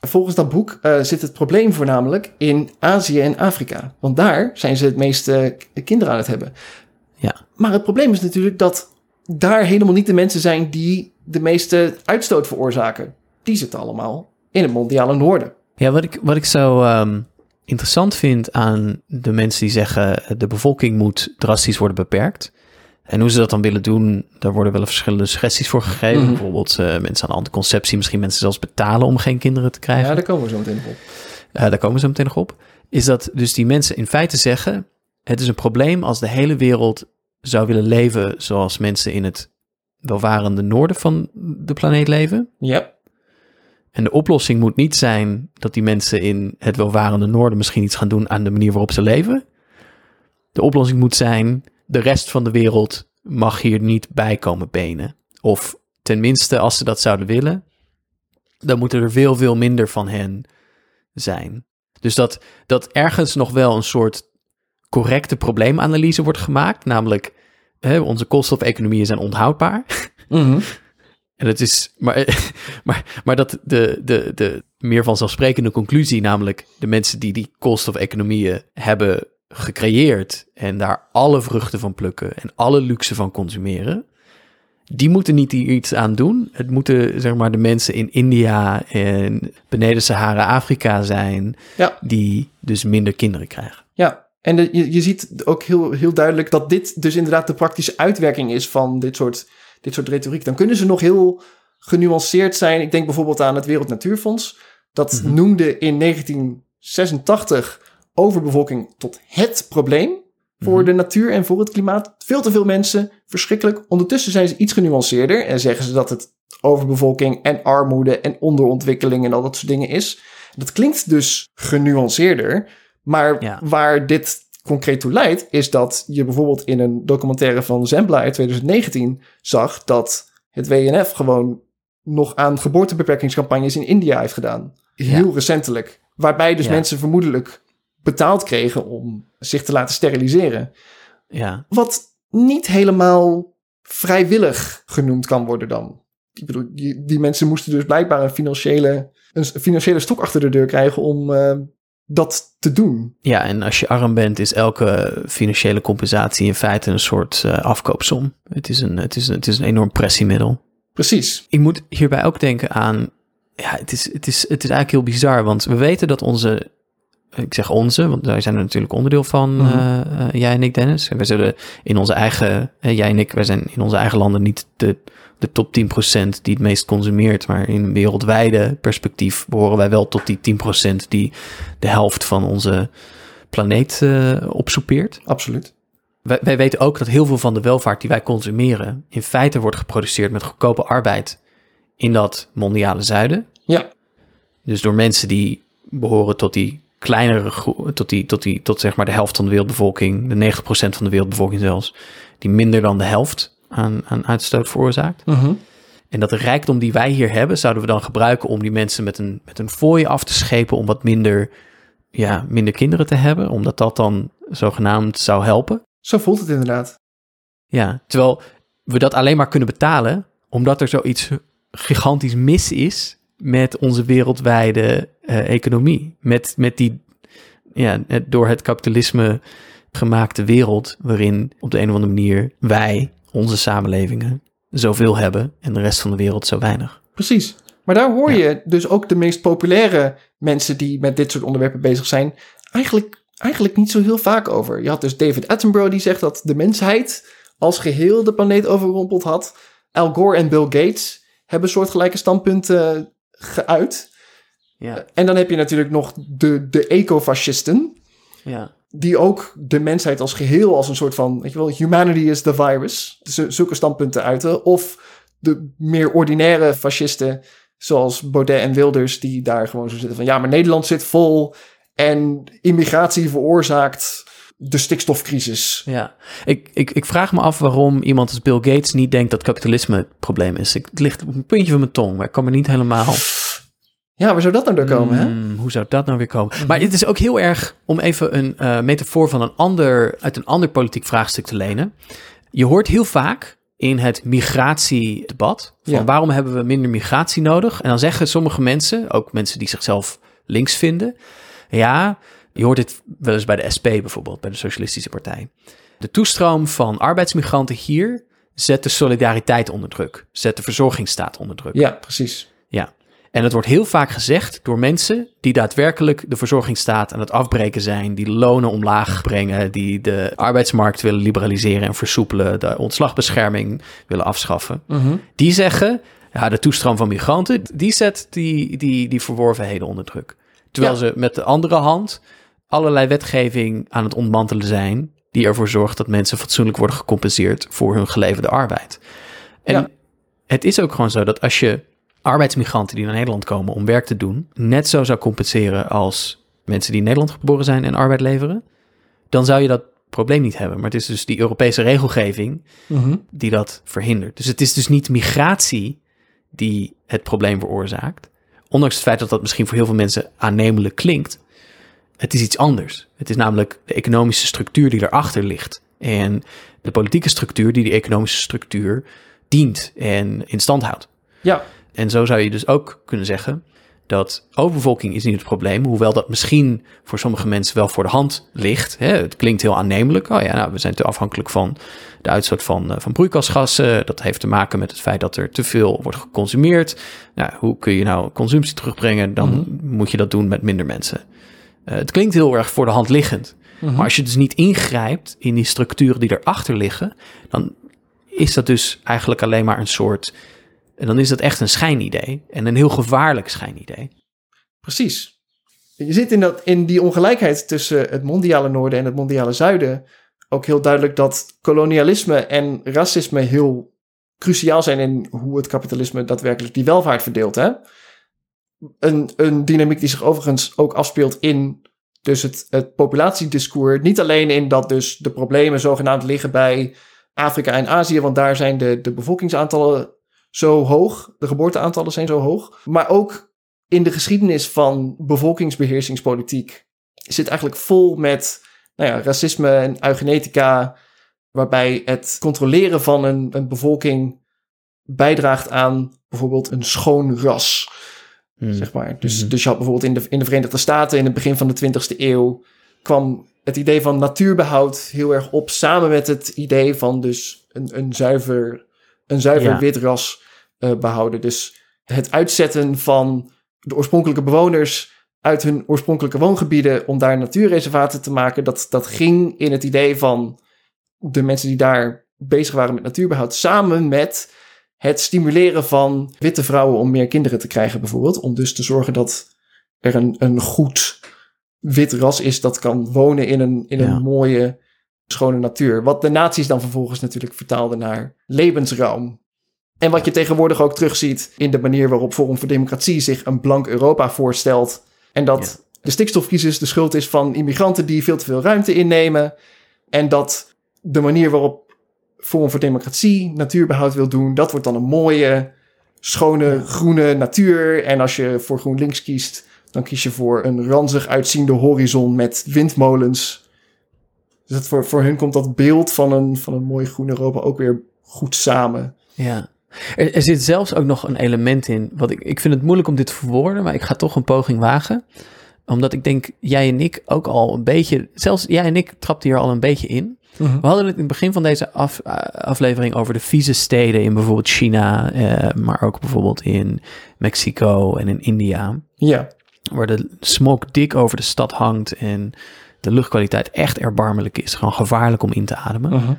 Volgens dat boek eh, zit het probleem voornamelijk in Azië en Afrika. Want daar zijn ze het meeste kinderen aan het hebben. Ja. Maar het probleem is natuurlijk dat daar helemaal niet de mensen zijn die de meeste uitstoot veroorzaken. Die zitten allemaal in het mondiale noorden. Ja, wat ik, wat ik zo ehm, interessant vind aan de mensen die zeggen de bevolking moet drastisch worden beperkt. En hoe ze dat dan willen doen, daar worden wel verschillende suggesties voor gegeven. Mhm. Bijvoorbeeld eh, mensen aan de anticonceptie, misschien mensen zelfs betalen om geen kinderen te krijgen. Ja, daar komen we zo meteen nog op. Eh, daar komen ze meteen nog op. Is dat dus die mensen in feite zeggen: het is een probleem als de hele wereld zou willen leven zoals mensen in het welvarende noorden van de planeet leven. Ja, En de oplossing moet niet zijn dat die mensen in het welvarende noorden misschien iets gaan doen aan de manier waarop ze leven. De oplossing moet zijn: de rest van de wereld mag hier niet bij komen benen. Of tenminste, als ze dat zouden willen, dan moeten er veel, veel minder van hen zijn. Dus dat, dat ergens nog wel een soort correcte probleemanalyse wordt gemaakt, namelijk hè, onze koolstofeconomieën zijn onhoudbaar. Mhm. En het is, maar, maar, maar dat de, de, de meer vanzelfsprekende conclusie, namelijk de mensen die die koolstofeconomieën hebben gecreëerd en daar alle vruchten van plukken en alle luxe van consumeren, die moeten niet hier iets aan doen. Het moeten zeg maar de mensen in India en beneden Sahara Afrika zijn, Ja. die dus minder kinderen krijgen. Ja, en de- je, je ziet ook heel, heel duidelijk dat dit dus inderdaad de praktische uitwerking is van dit soort, dit soort retoriek. Dan kunnen ze nog heel genuanceerd zijn. Ik denk bijvoorbeeld aan het Wereld Natuurfonds. Dat Mhm. noemde in 1986 overbevolking tot het probleem voor Mhm. de natuur en voor het klimaat. Veel te veel mensen, verschrikkelijk. Ondertussen zijn ze iets genuanceerder en zeggen ze dat het overbevolking en armoede en onderontwikkeling en al dat soort dingen is. Dat klinkt dus genuanceerder, maar Ja. waar dit concreet toe leidt, is dat je bijvoorbeeld in een documentaire van Zembla uit 2019 zag dat het WNF gewoon nog aan geboortebeperkingscampagnes in India heeft gedaan. Heel recentelijk. Waarbij dus Ja. mensen vermoedelijk betaald kregen om zich te laten steriliseren. Ja, Wat niet helemaal vrijwillig genoemd kan worden dan. Ik bedoel, die, die mensen moesten dus blijkbaar een financiële, een financiële stok achter de deur krijgen om eh, dat te doen. Ja, en als je arm bent, is elke financiële compensatie in feite een soort eh, afkoopsom. Het is een, het, is een, het is een enorm pressiemiddel. Precies. Ik moet hierbij ook denken aan. Ja, het is, het, is, het is eigenlijk heel bizar, want we weten dat onze. Ik zeg onze, want wij zijn er natuurlijk onderdeel van, Mhm. eh, eh, jij en ik, Dennis. En wij zullen in onze eigen, eh, jij en ik, wij zijn in onze eigen landen niet de, de top 10% die het meest consumeert, maar in wereldwijde perspectief behoren wij wel tot die 10% die de helft van onze planeet eh opsoepeert. Absoluut. Wij, wij weten ook dat heel veel van de welvaart die wij consumeren in feite wordt geproduceerd met goedkope arbeid in dat mondiale zuiden. Ja, Dus door mensen die behoren tot die kleinere tot, die, tot, die, tot zeg maar de helft van de wereldbevolking, de 90% van de wereldbevolking zelfs, die minder dan de helft aan, aan uitstoot veroorzaakt. Mhm. En dat de rijkdom die wij hier hebben, zouden we dan gebruiken om die mensen met een, met een fooi af te schepen om wat minder, ja, minder kinderen te hebben, omdat dat dan zogenaamd zou helpen. zo voelt het inderdaad. Ja, terwijl we dat alleen maar kunnen betalen omdat er zoiets gigantisch mis is met onze wereldwijde eh, economie. Met, met die ja, door het kapitalisme gemaakte wereld waarin op de een of andere manier wij, onze samenlevingen, zoveel hebben en de rest van de wereld zo weinig. Precies. Maar daar hoor Ja. je dus ook de meest populaire mensen die met dit soort onderwerpen bezig zijn, eigenlijk, eigenlijk niet zo heel vaak over. Je had dus David Attenborough die zegt dat de mensheid als geheel de planeet overrompeld had. Al Gore en Bill Gates hebben soortgelijke standpunten geuit. Ja, En dan heb je natuurlijk nog de, de ecofascisten, ja, die ook de mensheid als geheel als een soort van, weet je wel, humanity is the virus. Dus zulke standpunten uiten. Of de meer ordinaire fascisten, zoals Baudet en Wilders, die daar gewoon zo zitten van, ja, maar Nederland zit vol en immigratie veroorzaakt de stikstofcrisis. ja. Ik, ik, ik vraag me af waarom iemand als Bill Gates niet denkt dat kapitalisme het probleem is. Ik, het ligt op een puntje van mijn tong, maar ik kan me niet helemaal... Ja, waar zou dat nou door komen, hè? Hmm, hoe zou dat nou weer komen? Maar het is ook heel erg om even een eh, metafoor van een ander, uit een ander politiek vraagstuk te lenen. Je hoort heel vaak in het migratiedebat van Ja. waarom hebben we minder migratie nodig? En dan zeggen sommige mensen, ook mensen die zichzelf links vinden, ja, je hoort dit wel eens bij de SP bijvoorbeeld, bij de Socialistische Partij. De toestroom van arbeidsmigranten hier zet de solidariteit onder druk, zet de verzorgingsstaat onder druk. Ja, precies. Ja. En het wordt heel vaak gezegd door mensen die daadwerkelijk de verzorgingsstaat aan het afbreken zijn, die lonen omlaag brengen, die de arbeidsmarkt willen liberaliseren en versoepelen, de ontslagbescherming willen afschaffen. Die zeggen, ja, de toestroom van migranten, die zet die, die, die verworvenheden onder druk. Terwijl Ja. ze met de andere hand allerlei wetgeving aan het ontmantelen zijn, die ervoor zorgt dat mensen fatsoenlijk worden gecompenseerd voor hun geleverde arbeid. En Ja. het is ook gewoon zo dat als je arbeidsmigranten die naar Nederland komen om werk te doen, net zo zou compenseren als mensen die in Nederland geboren zijn en arbeid leveren, dan zou je dat probleem niet hebben. Maar het is dus die Europese regelgeving die dat verhindert. Dus het is dus niet migratie die het probleem veroorzaakt. Ondanks het feit dat dat misschien voor heel veel mensen aannemelijk klinkt. Het is iets anders. Het is namelijk de economische structuur die erachter ligt. En de politieke structuur die die economische structuur dient en in stand houdt. Ja, En zo zou je dus ook kunnen zeggen dat overbevolking is niet het probleem, hoewel dat misschien voor sommige mensen wel voor de hand ligt. Hè? Het klinkt heel aannemelijk. Oh ja, nou, we zijn te afhankelijk van de uitstoot van, eh, van broeikasgassen. Dat heeft te maken met het feit dat er te veel wordt geconsumeerd. Nou, hoe kun je nou consumptie terugbrengen? Dan moet je dat doen met minder mensen. Eh, het klinkt heel erg voor de hand liggend. Maar als je dus niet ingrijpt in die structuren die erachter liggen, dan is dat dus eigenlijk alleen maar een soort. En dan is dat echt een schijnidee. En een heel gevaarlijk schijnidee. precies. Je ziet in, dat, in die ongelijkheid tussen het mondiale noorden en het mondiale zuiden ook heel duidelijk dat kolonialisme en racisme heel cruciaal zijn in hoe het kapitalisme daadwerkelijk die welvaart verdeelt. Hè? Een, een dynamiek die zich overigens ook afspeelt in dus het, het populatiediscours. Niet alleen in dat dus de problemen zogenaamd liggen bij Afrika en Azië, want daar zijn de, de bevolkingsaantallen zo hoog, de geboorteaantallen zijn zo hoog, maar ook in de geschiedenis van bevolkingsbeheersingspolitiek zit eigenlijk vol met nou ja, racisme en eugenetica, waarbij het controleren van een, een bevolking bijdraagt aan bijvoorbeeld een schoon ras. Zeg maar. dus, Mhm. dus je had bijvoorbeeld in de, in de Verenigde Staten in het begin van de 20e eeuw kwam het idee van natuurbehoud heel erg op, samen met het idee van dus een, een zuiver, een zuiver Ja. wit ras eh, behouden. Dus het uitzetten van de oorspronkelijke bewoners uit hun oorspronkelijke woongebieden om daar natuurreservaten te maken, dat, dat ging in het idee van de mensen die daar bezig waren met natuurbehoud, samen met het stimuleren van witte vrouwen om meer kinderen te krijgen, bijvoorbeeld. Om dus te zorgen dat er een, een goed wit ras is dat kan wonen in een, in Ja. een mooie, schone natuur. Wat de nazi's dan vervolgens natuurlijk vertaalden naar levensruim. En wat je tegenwoordig ook terugziet in de manier waarop Forum voor Democratie zich een blank Europa voorstelt. En dat de stikstofcrisis de schuld is van immigranten die veel te veel ruimte innemen. En dat de manier waarop Forum voor Democratie natuurbehoud wil doen, dat wordt dan een mooie, schone, groene natuur. En als je voor GroenLinks kiest, dan kies je voor een ranzig uitziende horizon met windmolens. Dus dat voor, voor hun komt dat beeld van een, van een mooi groen Europa ook weer goed samen. Ja. Er, er zit zelfs ook nog een element in. Wat ik, ik vind het moeilijk om dit te verwoorden, maar ik ga toch een poging wagen. Omdat ik denk, jij en ik ook al een beetje. Zelfs jij en ik trapten hier al een beetje in. We hadden het in het begin van deze af, eh, aflevering over de vieze steden in bijvoorbeeld China, eh, maar ook bijvoorbeeld in Mexico en in India. Ja, Waar de smog dik over de stad hangt en de luchtkwaliteit echt erbarmelijk is. Gewoon gevaarlijk om in te ademen.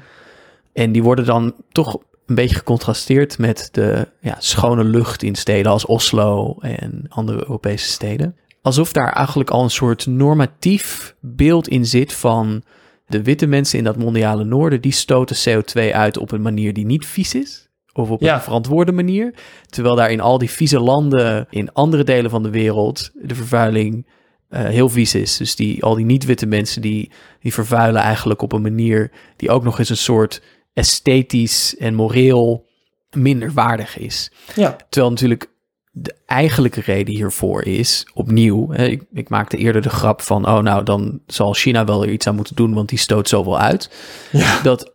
En die worden dan toch een beetje gecontrasteerd met de ja, schone lucht in steden als Oslo en andere Europese steden. Alsof daar eigenlijk al een soort normatief beeld in zit van de witte mensen in dat mondiale noorden, die stoten CO2 uit op een manier die niet vies is. Of op Ja. een verantwoorde manier. Terwijl daar in al die vieze landen, in andere delen van de wereld, de vervuiling eh, heel vies is. Dus die, al die niet-witte mensen, die, die vervuilen eigenlijk op een manier die ook nog eens een soort esthetisch en moreel minder waardig is. ja, Terwijl natuurlijk de eigenlijke reden hiervoor is, opnieuw, hè, ik, ik maakte eerder de grap van, oh nou, dan zal China wel er iets aan moeten doen, want die stoot zoveel uit. Ja. Dat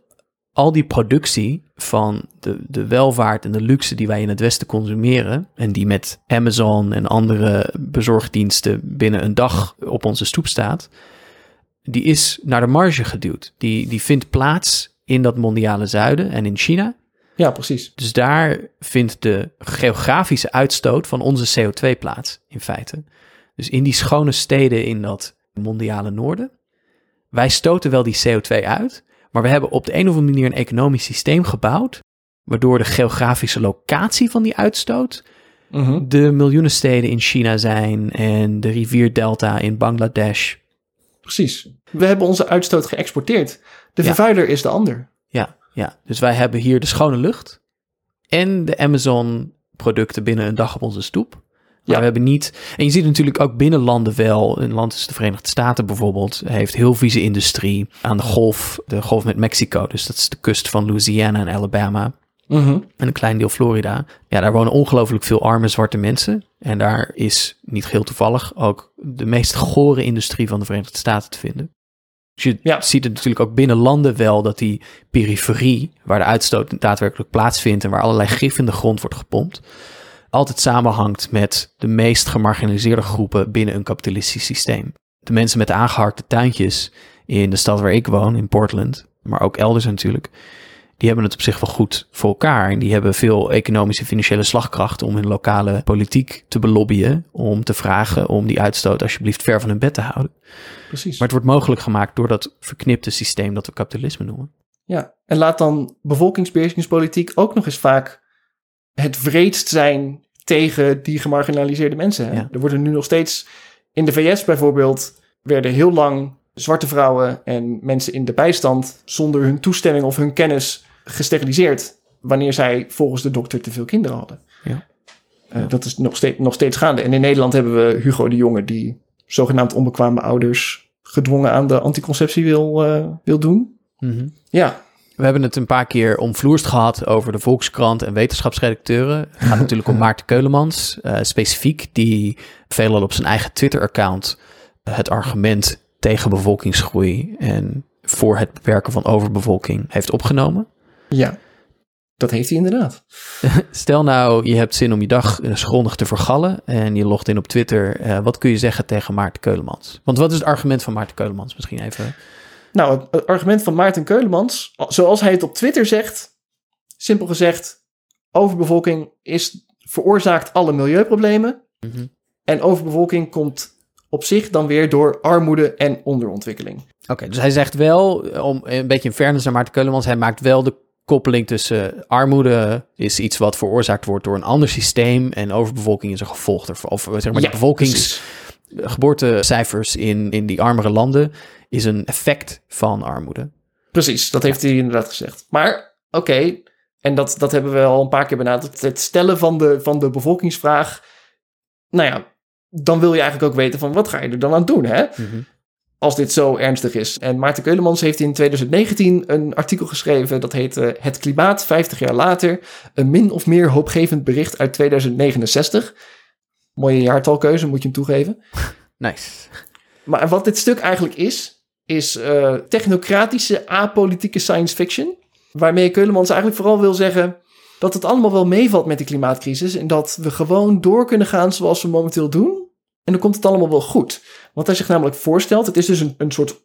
al die productie van de, de welvaart en de luxe die wij in het Westen consumeren, en die met Amazon en andere bezorgdiensten binnen een dag op onze stoep staat, die is naar de marge geduwd. Die, die vindt plaats in dat mondiale zuiden en in China. Ja, precies. Dus daar vindt de geografische uitstoot van onze CO2 plaats, in feite. Dus in die schone steden in dat mondiale noorden. Wij stoten wel die CO2 uit, maar we hebben op de een of andere manier een economisch systeem gebouwd, waardoor de geografische locatie van die uitstoot Mhm. de miljoenen steden in China zijn en de rivierdelta in Bangladesh. Precies. We hebben onze uitstoot geëxporteerd. De Ja. vervuiler is de ander. Ja, ja, dus wij hebben hier de schone lucht en de Amazon producten binnen een dag op onze stoep. Maar Ja. we hebben niet. En je ziet natuurlijk ook binnen landen wel. Een land als de Verenigde Staten bijvoorbeeld. Heeft heel vieze industrie aan de golf. De golf met Mexico. Dus dat is de kust van Louisiana en Alabama. Mhm. En een klein deel Florida. Ja, daar wonen ongelooflijk veel arme zwarte mensen. En daar is niet geheel toevallig ook de meest gore industrie van de Verenigde Staten te vinden. Dus je Ja. ziet het natuurlijk ook binnen landen wel dat die periferie, waar de uitstoot daadwerkelijk plaatsvindt en waar allerlei gif in de grond wordt gepompt, altijd samenhangt met de meest gemarginaliseerde groepen binnen een kapitalistisch systeem. De mensen met de aangeharkte tuintjes in de stad waar ik woon, in Portland, maar ook elders natuurlijk, die hebben het op zich wel goed voor elkaar. En die hebben veel economische en financiële slagkracht om hun lokale politiek te belobbyen. Om te vragen om die uitstoot alsjeblieft ver van hun bed te houden. Precies. Maar het wordt mogelijk gemaakt door dat verknipte systeem dat we kapitalisme noemen. Ja, en laat dan bevolkingsbeheersingspolitiek ook nog eens vaak het vreedst zijn tegen die gemarginaliseerde mensen. Ja. Er worden nu nog steeds in de VS bijvoorbeeld werden heel lang zwarte vrouwen en mensen in de bijstand zonder hun toestemming of hun kennis gesteriliseerd wanneer zij volgens de dokter te veel kinderen hadden. Ja. Eh, dat is nog steeds, nog steeds gaande. En in Nederland hebben we Hugo de Jonge die zogenaamd onbekwame ouders gedwongen aan de anticonceptie wil, eh, wil doen. Ja, We hebben het een paar keer omvloerst gehad over de Volkskrant en wetenschapsredacteuren. Het gaat natuurlijk om Maarten Keulemans, eh, specifiek, die veelal op zijn eigen Twitter-account eh, het argument tegen bevolkingsgroei en voor het beperken van overbevolking heeft opgenomen. Ja, dat heeft hij inderdaad. Stel nou, je hebt zin om je dag eh, grondig te vergallen en je logt in op Twitter. Eh, wat kun je zeggen tegen Maarten Keulemans? Want wat is het argument van Maarten Keulemans? Misschien even. Nou, het, argument van Maarten Keulemans, zoals hij het op Twitter zegt, simpel gezegd, overbevolking is, veroorzaakt alle milieuproblemen. Mhm. En overbevolking komt op zich dan weer door armoede en onderontwikkeling. Oké, dus hij zegt wel, om een beetje in fairness naar Maarten Keulemans, hij maakt wel de koppeling tussen armoede is iets wat veroorzaakt wordt door een ander systeem en overbevolking is een gevolg ervan. Of zeg maar, Ja, de bevolkings, geboortecijfers in, in die armere landen is een effect van armoede. Precies, dat heeft hij inderdaad gezegd. Maar oké, en dat, dat hebben we al een paar keer benadrukt. Het stellen van de, van de bevolkingsvraag. Nou ja, dan wil je eigenlijk ook weten van wat ga je er dan aan doen, hè? Als dit zo ernstig is. En Maarten Keulemans heeft in 2019 een artikel geschreven. Dat heet eh, Het klimaat 50 jaar later. Een min of meer hoopgevend bericht uit 2069. Mooie jaartalkeuze, moet je hem toegeven. Nice. Maar wat dit stuk eigenlijk is, is eh, technocratische, apolitieke science fiction. Waarmee Keulemans eigenlijk vooral wil zeggen dat het allemaal wel meevalt met die klimaatcrisis. En dat we gewoon door kunnen gaan zoals we momenteel doen. En dan komt het allemaal wel goed. Wat hij zich namelijk voorstelt, het is dus een, een soort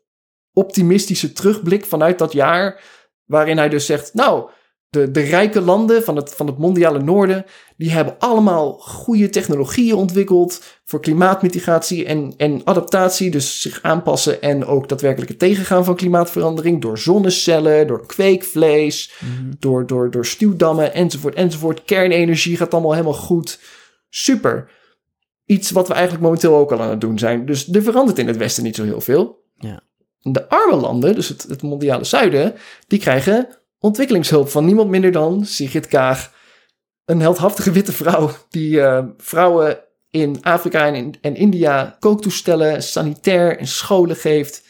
optimistische terugblik vanuit dat jaar. Waarin hij dus zegt, nou, de, de rijke landen van het, van het mondiale noorden, die hebben allemaal goede technologieën ontwikkeld voor klimaatmitigatie en, en adaptatie. Dus zich aanpassen en ook daadwerkelijk het tegengaan van klimaatverandering door zonnecellen, door kweekvlees, door, door, door stuwdammen enzovoort enzovoort. Kernenergie gaat allemaal helemaal goed. Super. Iets wat we eigenlijk momenteel ook al aan het doen zijn. Dus er verandert in het Westen niet zo heel veel. Ja. De arme landen, dus het, het mondiale zuiden, die krijgen ontwikkelingshulp van niemand minder dan Sigrid Kaag. Een heldhaftige witte vrouw die eh, vrouwen in Afrika en, in, en India kooktoestellen, sanitair en scholen geeft.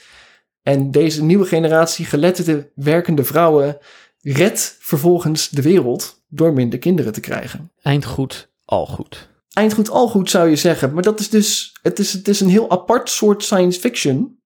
En deze nieuwe generatie geletterde werkende vrouwen redt vervolgens de wereld door minder kinderen te krijgen. Eind goed, al goed. Eindgoed al goed zou je zeggen, maar dat is dus, het is, het is een heel apart soort science fiction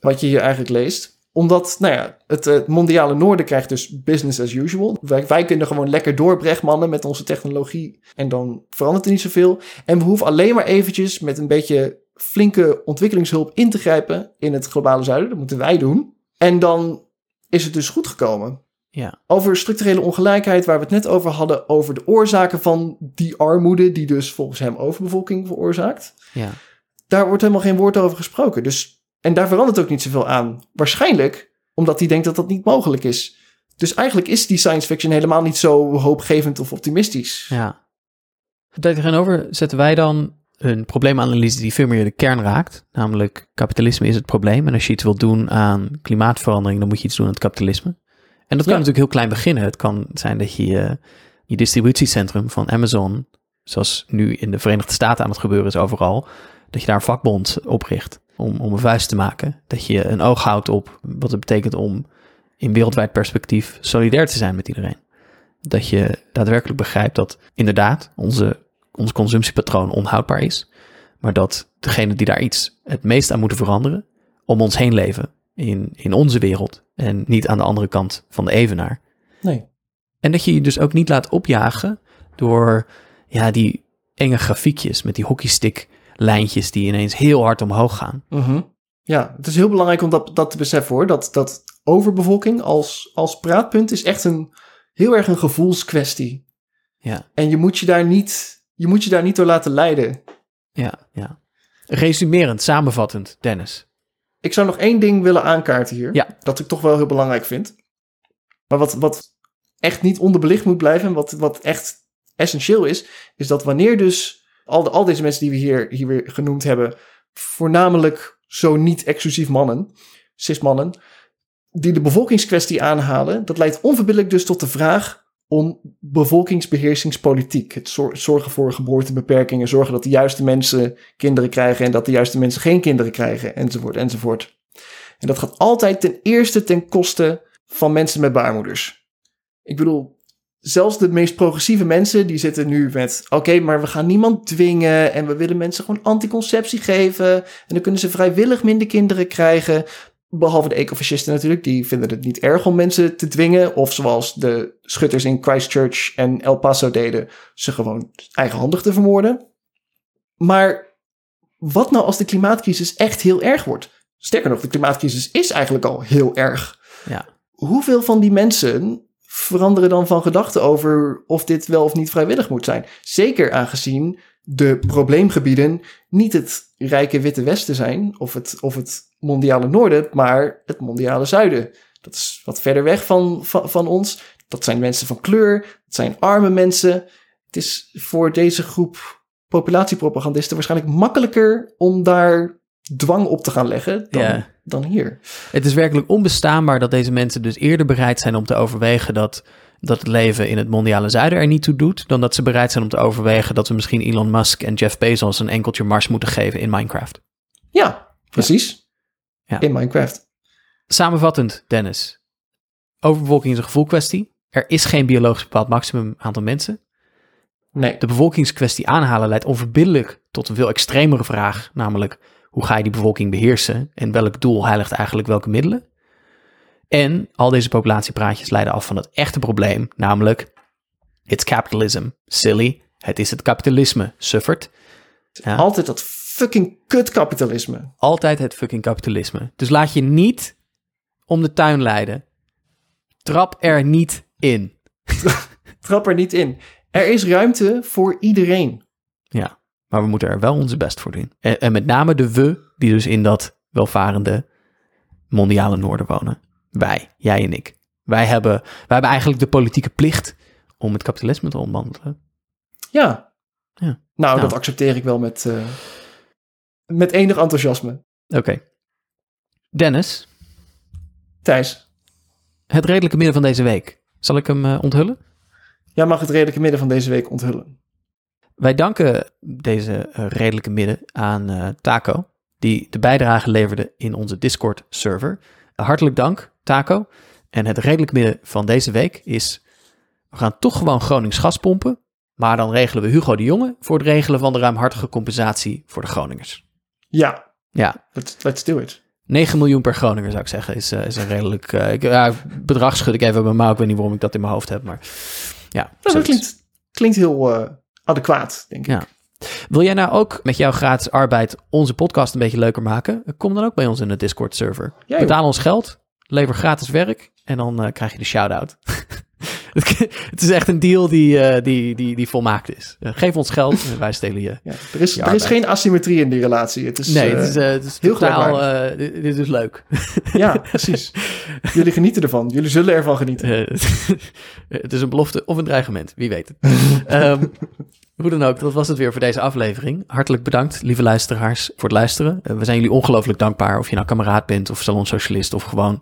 wat je hier eigenlijk leest. Omdat, nou ja, het, het mondiale noorden krijgt dus business as usual. Wij, wij kunnen gewoon lekker doorbrechtmannen met onze technologie en dan verandert er niet zoveel. En we hoeven alleen maar eventjes met een beetje flinke ontwikkelingshulp in te grijpen in het globale zuiden. Dat moeten wij doen. En dan is het dus goed gekomen. Ja. Over structurele ongelijkheid, waar we het net over hadden, over de oorzaken van die armoede, die dus volgens hem overbevolking veroorzaakt. Ja. Daar wordt helemaal geen woord over gesproken. Dus, en daar verandert ook niet zoveel aan. Waarschijnlijk omdat hij denkt dat dat niet mogelijk is. Dus eigenlijk is die science fiction helemaal niet zo hoopgevend of optimistisch. Ja. Tegenover zetten wij dan een probleemanalyse die veel meer de kern raakt. Namelijk, kapitalisme is het probleem. En als je iets wilt doen aan klimaatverandering, dan moet je iets doen aan het kapitalisme. En dat kan Ja. natuurlijk heel klein beginnen. Het kan zijn dat je je, je distributiecentrum van Amazon, zoals nu in de Verenigde Staten aan het gebeuren is overal, dat je daar een vakbond opricht om, om een vuist te maken. Dat je een oog houdt op wat het betekent om in wereldwijd perspectief solidair te zijn met iedereen. Dat je daadwerkelijk begrijpt dat inderdaad onze, ons consumptiepatroon onhoudbaar is, maar dat degene die daar iets het meest aan moeten veranderen, om ons heen leven in, in onze wereld en niet aan de andere kant van de evenaar. Nee. En dat je je dus ook niet laat opjagen door ja, die enge grafiekjes met die hockeystick lijntjes die ineens heel hard omhoog gaan. Mhm. Ja, het is heel belangrijk om dat, dat te beseffen hoor. Dat, dat overbevolking als, als praatpunt is echt een heel erg een gevoelskwestie. Ja, En je moet je daar niet, je moet je daar niet door laten leiden. ja, ja. Resumerend, samenvattend, Dennis. Ik zou nog één ding willen aankaarten hier. Ja. Dat ik toch wel heel belangrijk vind. Maar wat, wat echt niet onderbelicht moet blijven. En wat, wat echt essentieel is. Is dat wanneer dus al, al deze mensen die we hier, hier weer genoemd hebben. Voornamelijk zo niet exclusief mannen. Cis-mannen. Die de bevolkingskwestie aanhalen. Dat leidt onverbiddelijk dus tot de vraag om bevolkingsbeheersingspolitiek. Het zor- zorgen voor geboortebeperkingen, zorgen dat de juiste mensen kinderen krijgen en dat de juiste mensen geen kinderen krijgen, enzovoort, enzovoort. En dat gaat altijd ten eerste ten koste van mensen met baarmoeders. Ik bedoel, zelfs de meest progressieve mensen die zitten nu met: oké, maar we gaan niemand dwingen en we willen mensen gewoon anticonceptie geven en dan kunnen ze vrijwillig minder kinderen krijgen. Behalve de ecofascisten natuurlijk, die vinden het niet erg om mensen te dwingen. Of zoals de schutters in Christchurch en El Paso deden, ze gewoon eigenhandig te vermoorden. Maar wat nou als de klimaatcrisis echt heel erg wordt? Sterker nog, de klimaatcrisis is eigenlijk al heel erg. Ja. Hoeveel van die mensen veranderen dan van gedachten over of dit wel of niet vrijwillig moet zijn? Zeker aangezien de probleemgebieden niet het rijke witte westen zijn of het, of het mondiale noorden, maar het mondiale zuiden. Dat is wat verder weg van, van, ons. Dat zijn mensen van kleur, dat zijn arme mensen. Het is voor deze groep populatiepropagandisten waarschijnlijk makkelijker om daar dwang op te gaan leggen dan. Dan hier. Het is werkelijk onbestaanbaar dat deze mensen dus eerder bereid zijn om te overwegen dat, dat het leven in het mondiale zuiden er niet toe doet, dan dat ze bereid zijn om te overwegen dat we misschien Elon Musk en Jeff Bezos een enkeltje Mars moeten geven in Minecraft. Ja, precies. Ja. In Minecraft. Samenvattend, Dennis. Overbevolking is een gevoelkwestie. Er is geen biologisch bepaald maximum aantal mensen. Nee. De bevolkingskwestie aanhalen leidt onverbiddelijk tot een veel extremere vraag, namelijk hoe ga je die bevolking beheersen en welk doel heiligt eigenlijk welke middelen? En al deze populatiepraatjes leiden af van het echte probleem, namelijk it's capitalism, silly, het is het kapitalisme, suffert. Ja. Altijd dat fucking kutkapitalisme. Altijd het fucking kapitalisme. Dus laat je niet om de tuin leiden. Trap er niet in. Trap er niet in. Er is ruimte voor iedereen. Ja, maar we moeten er wel onze best voor doen. En, en met name de we, die dus in dat welvarende mondiale noorden wonen. Wij, jij en ik. Wij hebben, wij hebben eigenlijk de politieke plicht om het kapitalisme te ontmantelen. Ja. Ja. Nou, Nou. dat accepteer ik wel met, eh, met enig enthousiasme. Oké. Dennis, Thijs, het redelijke midden van deze week. Zal ik hem eh, onthullen? jij mag het redelijke midden van deze week onthullen. Wij danken deze eh, redelijke midden aan eh, Taco, die de bijdrage leverde in onze Discord-server. hartelijk dank, Taco. En het redelijke midden van deze week is, we gaan toch gewoon Gronings gas pompen, maar dan regelen we Hugo de Jonge voor het regelen van de ruimhartige compensatie voor de Groningers. Ja, Ja, let's, let's do it. 9 miljoen per Groninger zou ik zeggen, is, eh, is een redelijk... ik, ja, bedrag schud ik even uit mijn mouw, ik weet niet waarom ik dat in mijn hoofd heb, maar ja. Nou, dat klinkt, klinkt heel adequaat, denk ik. Ja. Wil jij nou ook met jouw gratis arbeid onze podcast een beetje leuker maken? Kom dan ook bij ons in de Discord-server. Ja. Betaal ons geld, lever gratis werk en dan eh, krijg je de shout-out. het is echt een deal die, eh, die, die, die volmaakt is. Eh, geef ons geld en wij stelen je. Ja, er, is, Je er is geen asymmetrie in die relatie. Het is, Nee, het is, het is heel totaal... dit, is leuk. Ja, precies. Jullie genieten ervan. Jullie zullen ervan genieten. Het is een belofte of een dreigement, wie weet het. Ehm, hoe dan ook, dat was het weer voor deze aflevering. Hartelijk bedankt, lieve luisteraars, voor het luisteren. Eh, we zijn jullie ongelooflijk dankbaar of je nou kameraad bent of salonsocialist of gewoon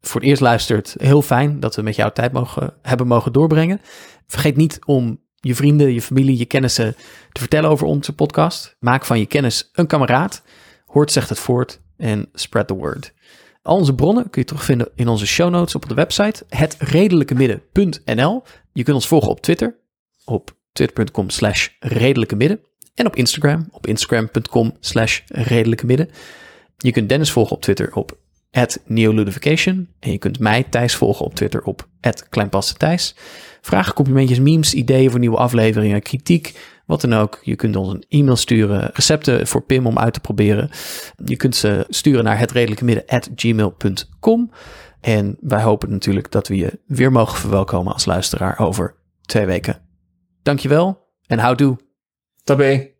voor het eerst luistert. Heel fijn dat we met jou tijd mogen, hebben mogen doorbrengen. Vergeet niet om je vrienden, je familie, je kennissen te vertellen over onze podcast. Maak van je kennis een kameraad. Hoort zegt het voort en spread the word. Al onze bronnen kun je terugvinden in onze show notes op de website hetredelijkemidden.nl. Je kunt ons volgen op Twitter op twitter.com slash redelijkemidden en op Instagram op instagram.com slash redelijkemidden. Je kunt Dennis volgen op Twitter op neoludification en je kunt mij Thijs volgen op Twitter op kleinpastethijs. Vragen, complimentjes, memes, ideeën voor nieuwe afleveringen, kritiek, wat dan ook. Je kunt ons een e-mail sturen, recepten voor Pim om uit te proberen. Je kunt ze sturen naar hetredelijkemidden@gmail.com. En wij hopen natuurlijk dat we je weer mogen verwelkomen als luisteraar over twee weken. Dankjewel en houdoe. Tabé.